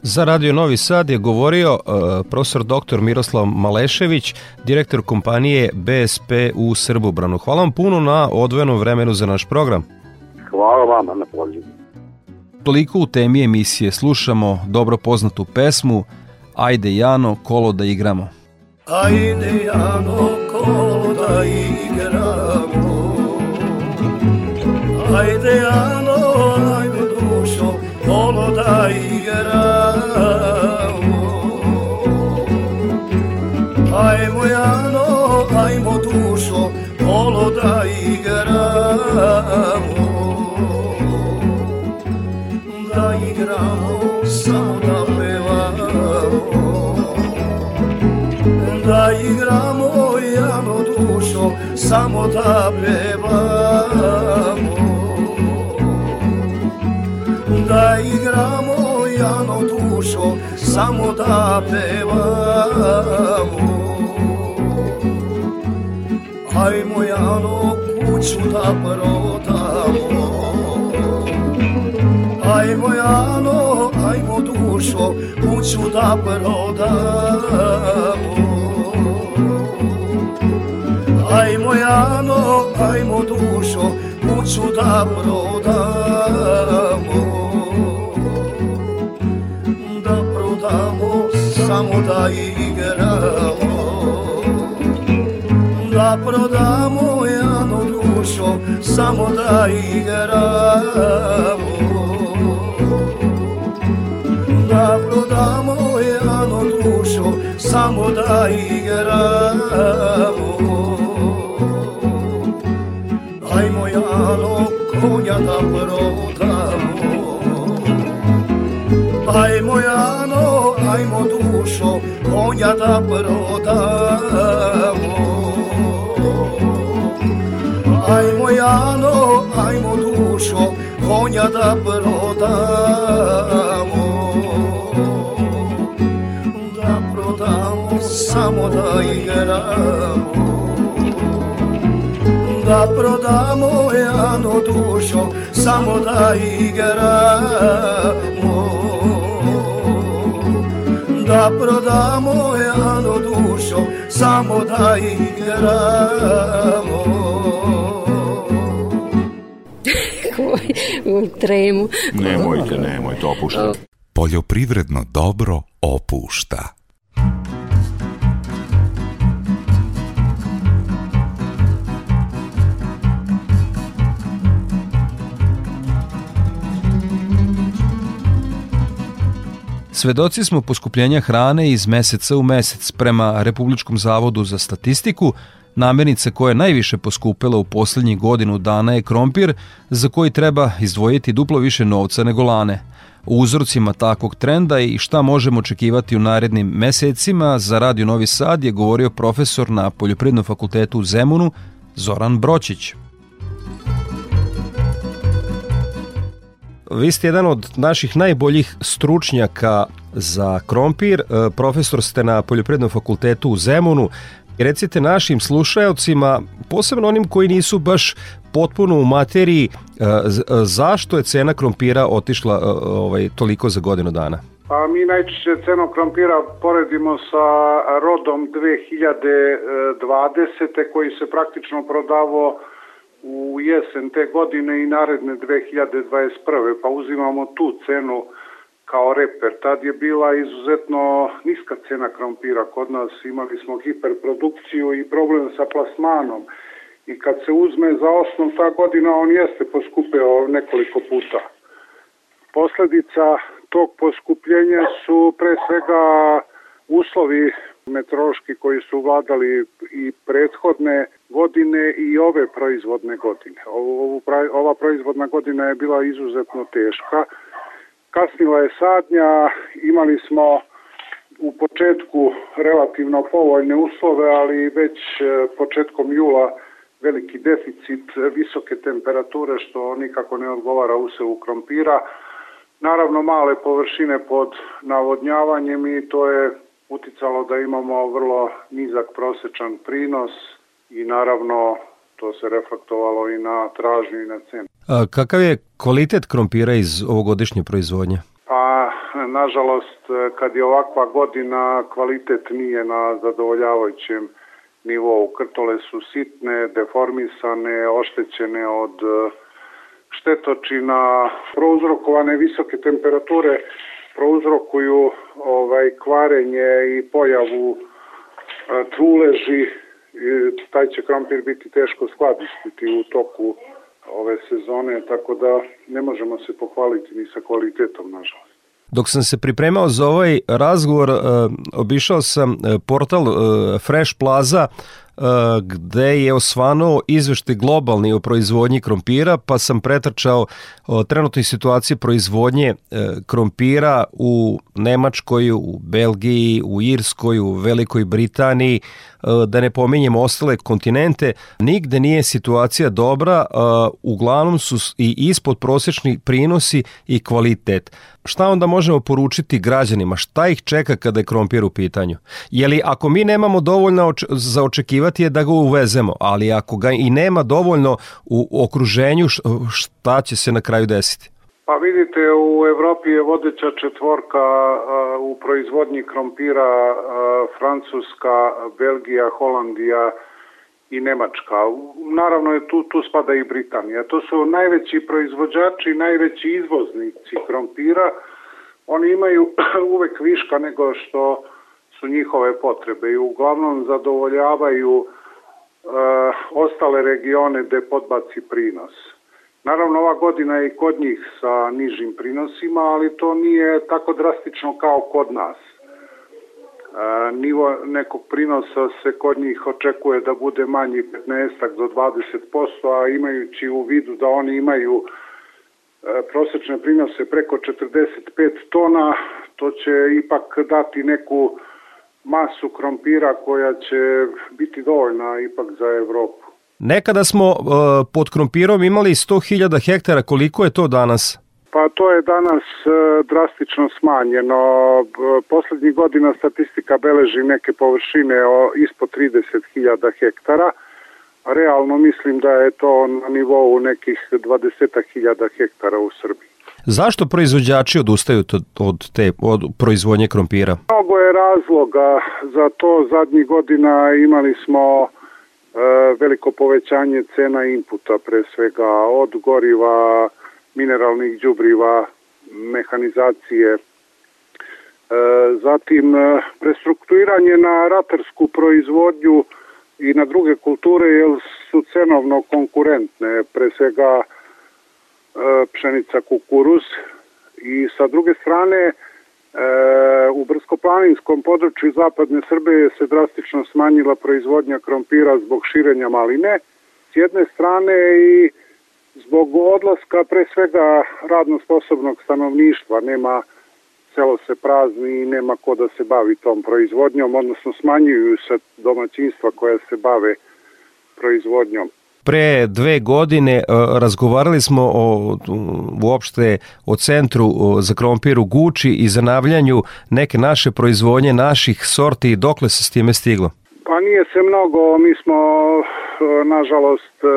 Za Radio Novi Sad je govorio uh, profesor dr. Miroslav Malešević, direktor kompanije BSP u Srbobranu. Hvala vam puno na odvojenom vremenu za naš program.
Hvala vama na pozivu.
Toliko u temi emisije slušamo dobro poznatu pesmu Ajde Jano, kolo da igramo.
Ajde Jano, kolo da igramo Ajde Ano, ajmo dušo, kolo da igramo Ajmo Jano, ajmo dušo, kolo da igramo. Da igramo, samo da pevamo. Da igramo, Jano dušo, samo da pevamo. Da igramo jano dušo, samo da pevamo. Ajmo jano kuću da prodamo, Ajmo jano, ajmo dušo, kuću da prodamo. Ajmo jano, ajmo dušo, hoću da prodamo Da prodamo samo da igramo Da prodamo jano dušo samo da igramo. Da prodamo jano dušo samo da igramo. Ajmo jano konja da prodamo. Ajmo jano, ajmo dušo konja da prodamo Jano, ajmo dušo konja da prodamo. Da prodamo samo da igramo. Da prodamo jano dušo samo da igramo. Da prodamo jano dušo samo da igramo
u tremu.
Nemojte, nemojte, opušta. Poljoprivredno dobro opušta.
Svedoci smo poskupljenja hrane iz meseca u mesec. Prema Republičkom zavodu za statistiku, namirnica koja je najviše poskupela u poslednjih godinu dana je krompir, za koji treba izdvojiti duplo više novca nego lane. O uzrocima takvog trenda i šta možemo očekivati u narednim mesecima za Radio Novi Sad je govorio profesor na Poljoprivrednom fakultetu u Zemunu Zoran Broćić. Vi ste jedan od naših najboljih stručnjaka za krompir, e, profesor ste na Poljoprivrednom fakultetu u Zemunu. Recite našim slušajocima, posebno onim koji nisu baš potpuno u materiji, e, zašto je cena krompira otišla e, ovaj, toliko za godinu dana?
Pa mi najčešće cenu krompira poredimo sa rodom 2020. koji se praktično prodavao u jesen te godine i naredne 2021. pa uzimamo tu cenu kao reper. Tad je bila izuzetno niska cena krompira kod nas, imali smo hiperprodukciju i problem sa plasmanom i kad se uzme za osnov ta godina on jeste poskupeo nekoliko puta. Posledica tog poskupljenja su pre svega uslovi meteorološki koji su vladali i prethodne godine i ove proizvodne godine. Ovu, ova proizvodna godina je bila izuzetno teška. Kasnila je sadnja, imali smo u početku relativno povoljne uslove, ali već e, početkom jula veliki deficit, visoke temperature što nikako ne odgovara usevu krompira. Naravno male površine pod navodnjavanjem i to je uticalo da imamo vrlo nizak prosečan prinos i naravno to se reflektovalo i na tražnju i na cenu.
Kakav je kvalitet krompira iz ovogodišnje proizvodnje?
Pa, nažalost, kad je ovakva godina, kvalitet nije na zadovoljavajućem nivou. Krtole su sitne, deformisane, oštećene od štetočina, prouzrokovane visoke temperature prouzrokuju ovaj kvarenje i pojavu a, truleži taj će krompir biti teško skladistiti u toku ove sezone, tako da ne možemo se pohvaliti ni sa kvalitetom, nažalost.
Dok sam se pripremao za ovaj razgovor, obišao sam portal Fresh Plaza gde je osvanuo izvešte globalni o proizvodnji krompira, pa sam pretrčao trenutnoj situaciji proizvodnje e, krompira u Nemačkoj, u Belgiji, u Irskoj, u Velikoj Britaniji, e, da ne pominjem ostale kontinente, nigde nije situacija dobra, e, uglavnom su i ispod prosečni prinosi i kvalitet. Šta onda možemo poručiti građanima? Šta ih čeka kada je krompir u pitanju? Jeli ako mi nemamo dovoljno za očekivati je da ga uvezemo, ali ako ga i nema dovoljno u okruženju, šta će se na kraju desiti?
Pa vidite, u Evropi je vodeća četvorka u proizvodnji krompira Francuska, Belgija, Holandija i Nemačka. Naravno je tu, tu spada i Britanija. To su najveći proizvođači, najveći izvoznici krompira. Oni imaju uvek viška nego što su njihove potrebe i uglavnom zadovoljavaju ostale regione gde podbaci prinos. Naravno, ova godina je i kod njih sa nižim prinosima, ali to nije tako drastično kao kod nas. E, nivo nekog prinosa se kod njih očekuje da bude manji 15 do 20%, a imajući u vidu da oni imaju e, prosečne prinose preko 45 tona, to će ipak dati neku masu krompira koja će biti dovoljna ipak za Evropu.
Nekada smo uh, pod krompirom imali 100.000 hektara, koliko je to danas?
Pa to je danas uh, drastično smanjeno. Poslednjih godina statistika beleži neke površine o, ispod 30.000 hektara. Realno mislim da je to na nivou nekih 20.000 hektara u Srbiji.
Zašto proizvođači odustaju od te od proizvodnje krompira?
Mnogo je razloga za to. Zadnjih godina imali smo e, veliko povećanje cena inputa, pre svega od goriva, mineralnih đubriva, mehanizacije, e, zatim e, prestrukturiranje na ratarsku proizvodnju i na druge kulture jer su cenovno konkurentne, pre svega E, pšenica kukuruz. I sa druge strane e, u Brskoplaninskom području zapadne Srbije se drastično smanjila proizvodnja krompira zbog širenja maline s jedne strane i zbog odlaska pre svega radno sposobnog stanovništva. Nema selo se prazni i nema ko da se bavi tom proizvodnjom, odnosno smanjuju se domaćinstva koja se bave proizvodnjom
pre dve godine e, razgovarali smo o, uopšte o centru za krompir u Guči i zanavljanju neke naše proizvodnje, naših sorti. Dokle se s time stiglo?
Pa nije se mnogo, mi smo e, nažalost e,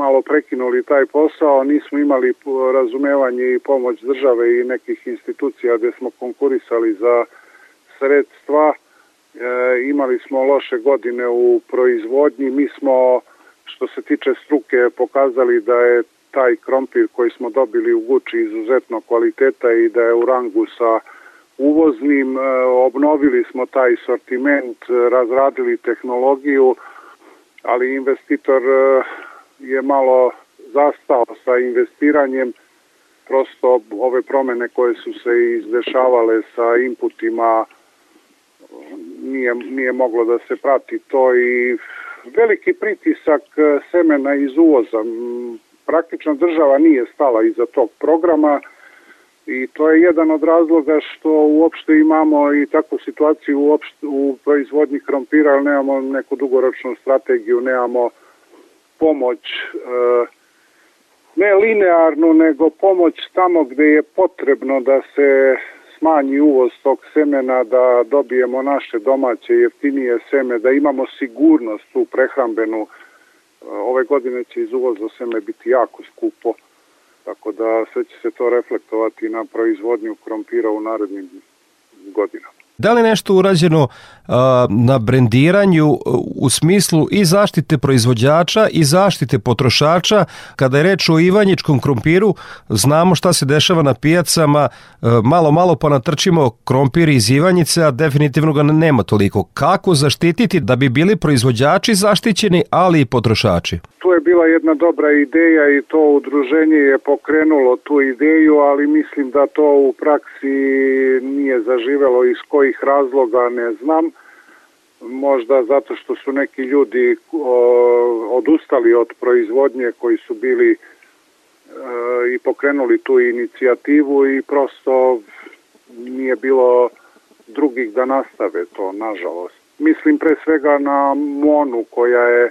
malo prekinuli taj posao, nismo imali razumevanje i pomoć države i nekih institucija gde smo konkurisali za sredstva. E, imali smo loše godine u proizvodnji, mi smo što se tiče struke pokazali da je taj krompir koji smo dobili u Guči izuzetno kvaliteta i da je u rangu sa uvoznim, e, obnovili smo taj sortiment, razradili tehnologiju, ali investitor e, je malo zastao sa investiranjem, prosto ove promene koje su se izdešavale sa inputima nije, nije moglo da se prati to i veliki pritisak e, semena iz uvoza. Praktično država nije stala iza tog programa i to je jedan od razloga što uopšte imamo i takvu situaciju uopšte, u proizvodnji krompira, ali nemamo neku dugoročnu strategiju, nemamo pomoć e, ne linearnu, nego pomoć tamo gde je potrebno da se smanji uvoz tog semena, da dobijemo naše domaće jeftinije seme, da imamo sigurnost u prehrambenu. Ove godine će iz uvoza seme biti jako skupo, tako da sve će se to reflektovati na proizvodnju krompira u narednim godinama.
Da li nešto urađeno na brendiranju u smislu i zaštite proizvođača i zaštite potrošača. Kada je reč o ivanjičkom krompiru, znamo šta se dešava na pijacama, malo malo pa natrčimo krompir iz Ivanjice, a definitivno ga nema toliko. Kako zaštititi da bi bili proizvođači zaštićeni, ali i potrošači?
Tu je bila jedna dobra ideja i to udruženje je pokrenulo tu ideju, ali mislim da to u praksi nije zaživelo iz kojih razloga ne znam možda zato što su neki ljudi o, odustali od proizvodnje koji su bili e, i pokrenuli tu inicijativu i prosto nije bilo drugih da nastave to, nažalost. Mislim pre svega na Monu koja je e,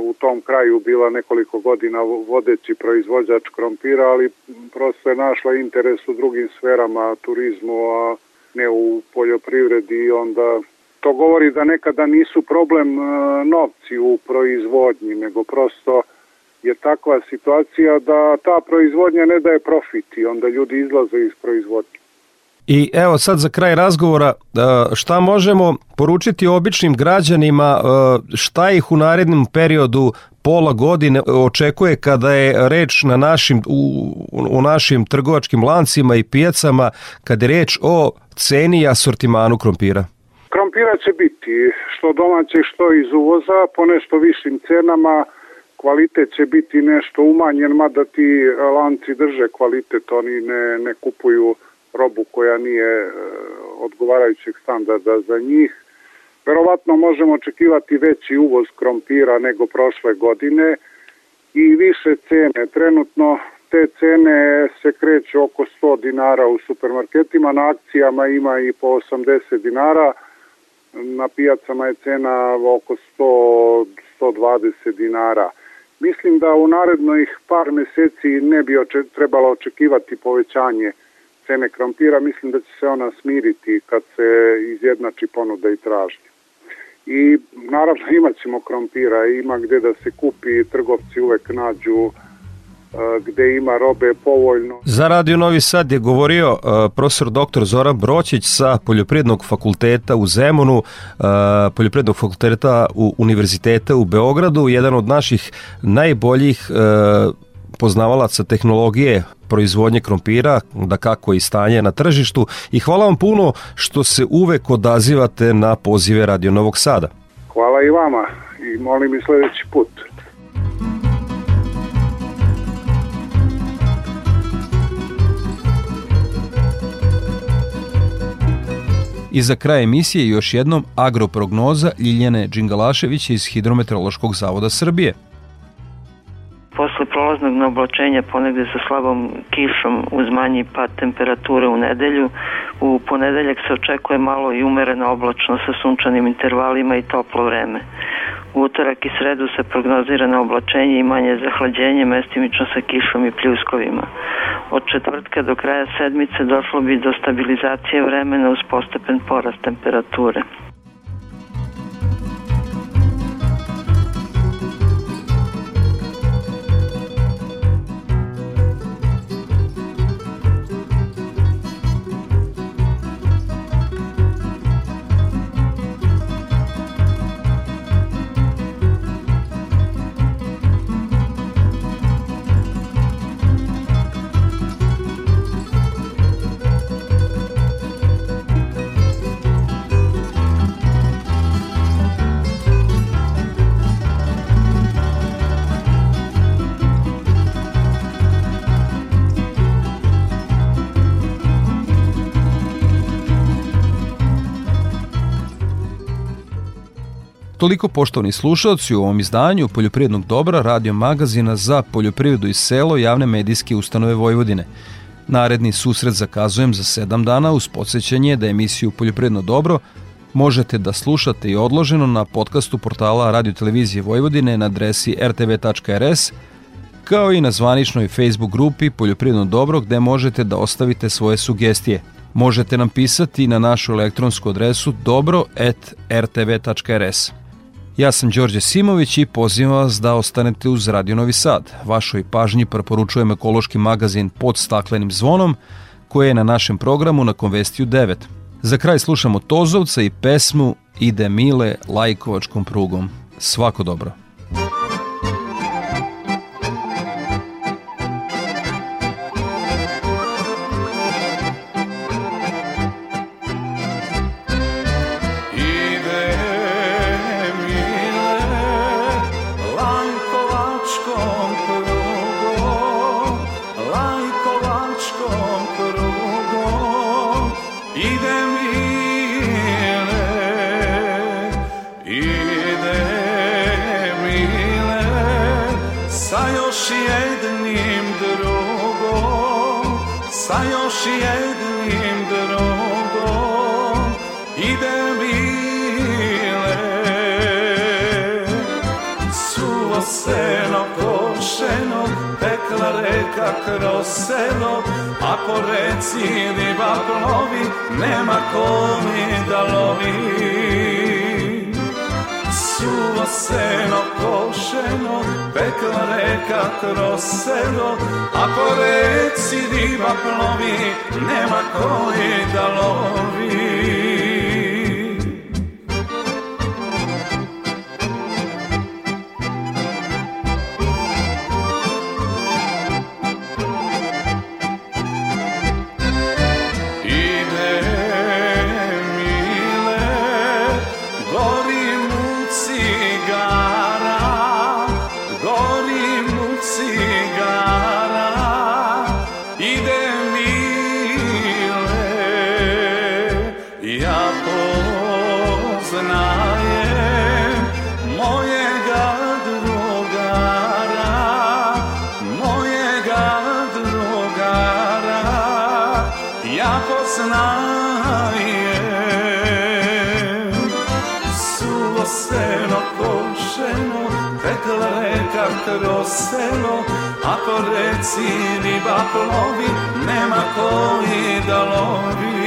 u tom kraju bila nekoliko godina vodeći proizvođač krompira, ali prosto je našla interes u drugim sferama, turizmu, a ne u poljoprivredi i onda to govori da nekada nisu problem e, novci u proizvodnji, nego prosto je takva situacija da ta proizvodnja ne daje profit i onda ljudi izlaze iz proizvodnje.
I evo sad za kraj razgovora, e, šta možemo poručiti običnim građanima, e, šta ih u narednom periodu pola godine očekuje kada je reč na našim, u, u našim trgovačkim lancima i pijacama, kada je reč o ceni i asortimanu krompira?
Krompira će biti što domaće, što iz uvoza, po nešto višim cenama, kvalitet će biti nešto umanjen, mada ti lanci drže kvalitet, oni ne, ne kupuju robu koja nije e, odgovarajućeg standarda za njih. Verovatno možemo očekivati veći uvoz krompira nego prošle godine i više cene. Trenutno te cene se kreću oko 100 dinara u supermarketima, na akcijama ima i po 80 dinara, na pijacama je cena oko 100, 120 dinara. Mislim da u narednih par meseci ne bi oče, trebalo očekivati povećanje cene krompira, mislim da će se ona smiriti kad se izjednači ponuda i tražnja. I naravno imat ćemo krompira, ima gde da se kupi, trgovci uvek nađu gde ima robe povoljno.
Za Radio Novi Sad je govorio profesor dr. Zoran Broćić sa Poljoprivrednog fakulteta u Zemunu, Poljoprivrednog fakulteta u Univerziteta u Beogradu, jedan od naših najboljih poznavalaca tehnologije proizvodnje krompira, da kako i stanje na tržištu i hvala vam puno što se uvek odazivate na pozive Radio Novog Sada.
Hvala i vama i molim i sledeći put.
I za kraj emisije još jednom agroprognoza Ljiljane Đingalaševića iz Hidrometeorološkog zavoda Srbije –
posle prolaznog neoblačenja ponegde sa slabom kišom uz manji pad temperature u nedelju. U ponedeljak se očekuje malo i umerena oblačno sa sunčanim intervalima i toplo vreme. U utorak i sredu se prognozira na oblačenje i manje zahlađenje mestimično sa kišom i pljuskovima. Od četvrtka do kraja sedmice došlo bi do stabilizacije vremena uz postepen porast temperature.
Toliko poštovani slušalci u ovom izdanju Poljoprivrednog dobra radio magazina za poljoprivredu i selo javne medijske ustanove Vojvodine. Naredni susret zakazujem za sedam dana uz podsjećanje da emisiju Poljoprivredno dobro možete da slušate i odloženo na podcastu portala Radio Televizije Vojvodine na adresi rtv.rs kao i na zvaničnoj Facebook grupi Poljoprivredno dobro gde možete da ostavite svoje sugestije. Možete nam pisati na našu elektronsku adresu dobro.rtv.rs. Ja sam Đorđe Simović i pozivam vas da ostanete uz Radio Novi Sad. Vašoj pažnji preporučujem ekološki magazin pod staklenim zvonom koji je na našem programu na Konvestiju 9. Za kraj slušamo Tozovca i pesmu Ide Mile lajkovačkom prugom. Svako dobro.
Kroz selo A po reci riba plovi Nema ko mi da lovi
Suvo seno košeno, pekla reka kroz selo, a po reci riba plovi, nema koji da lovi. Reci riba plovi, nema koji da lovi.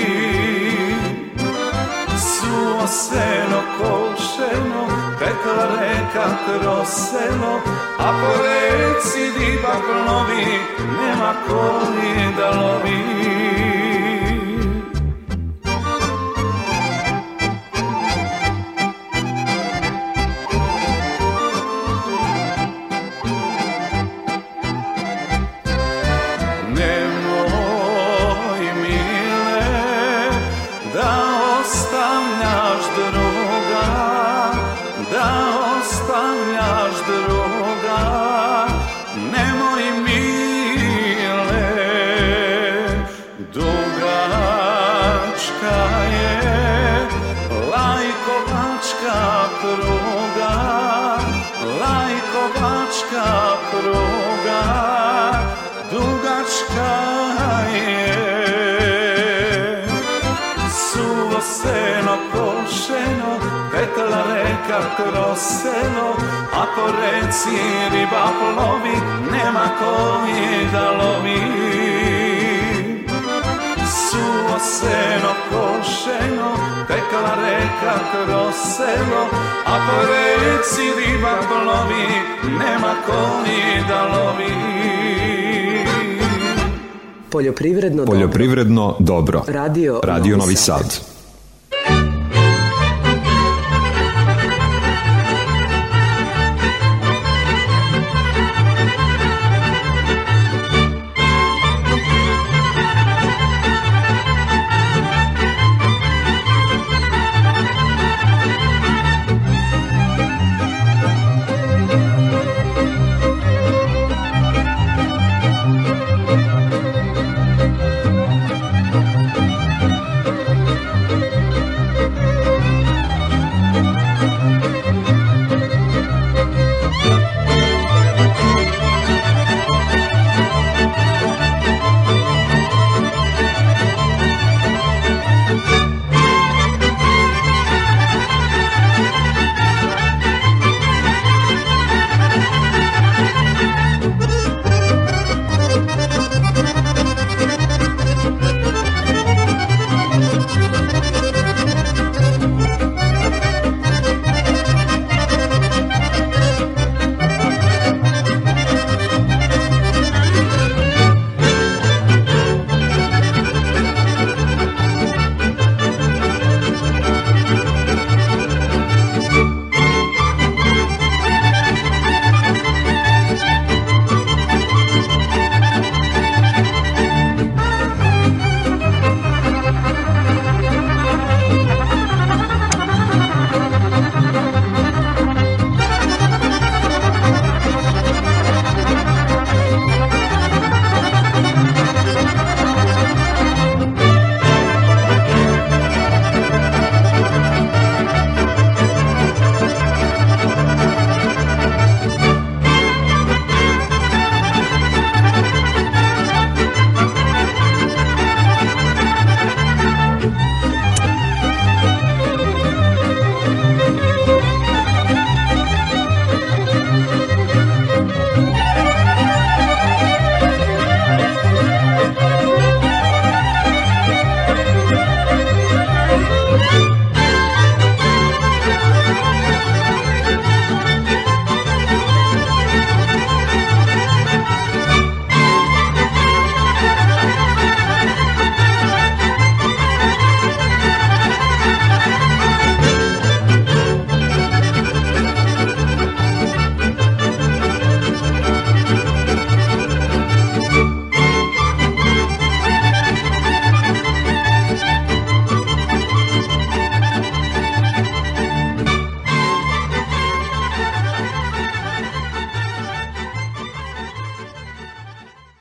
Suvo seno košeno, tekla reka kroz selo, a po reci riba plovi, nema koji da lovi. Dugačka je. Suvo seno košeno petla reka kroz selo a po reci riba plovi nema koji da lovi seno košeno tekla reka kroz selo a po reci riba plovi nema koji da lovi
Poljoprivredno,
Poljoprivredno dobro.
Radio,
Radio Novi Sad.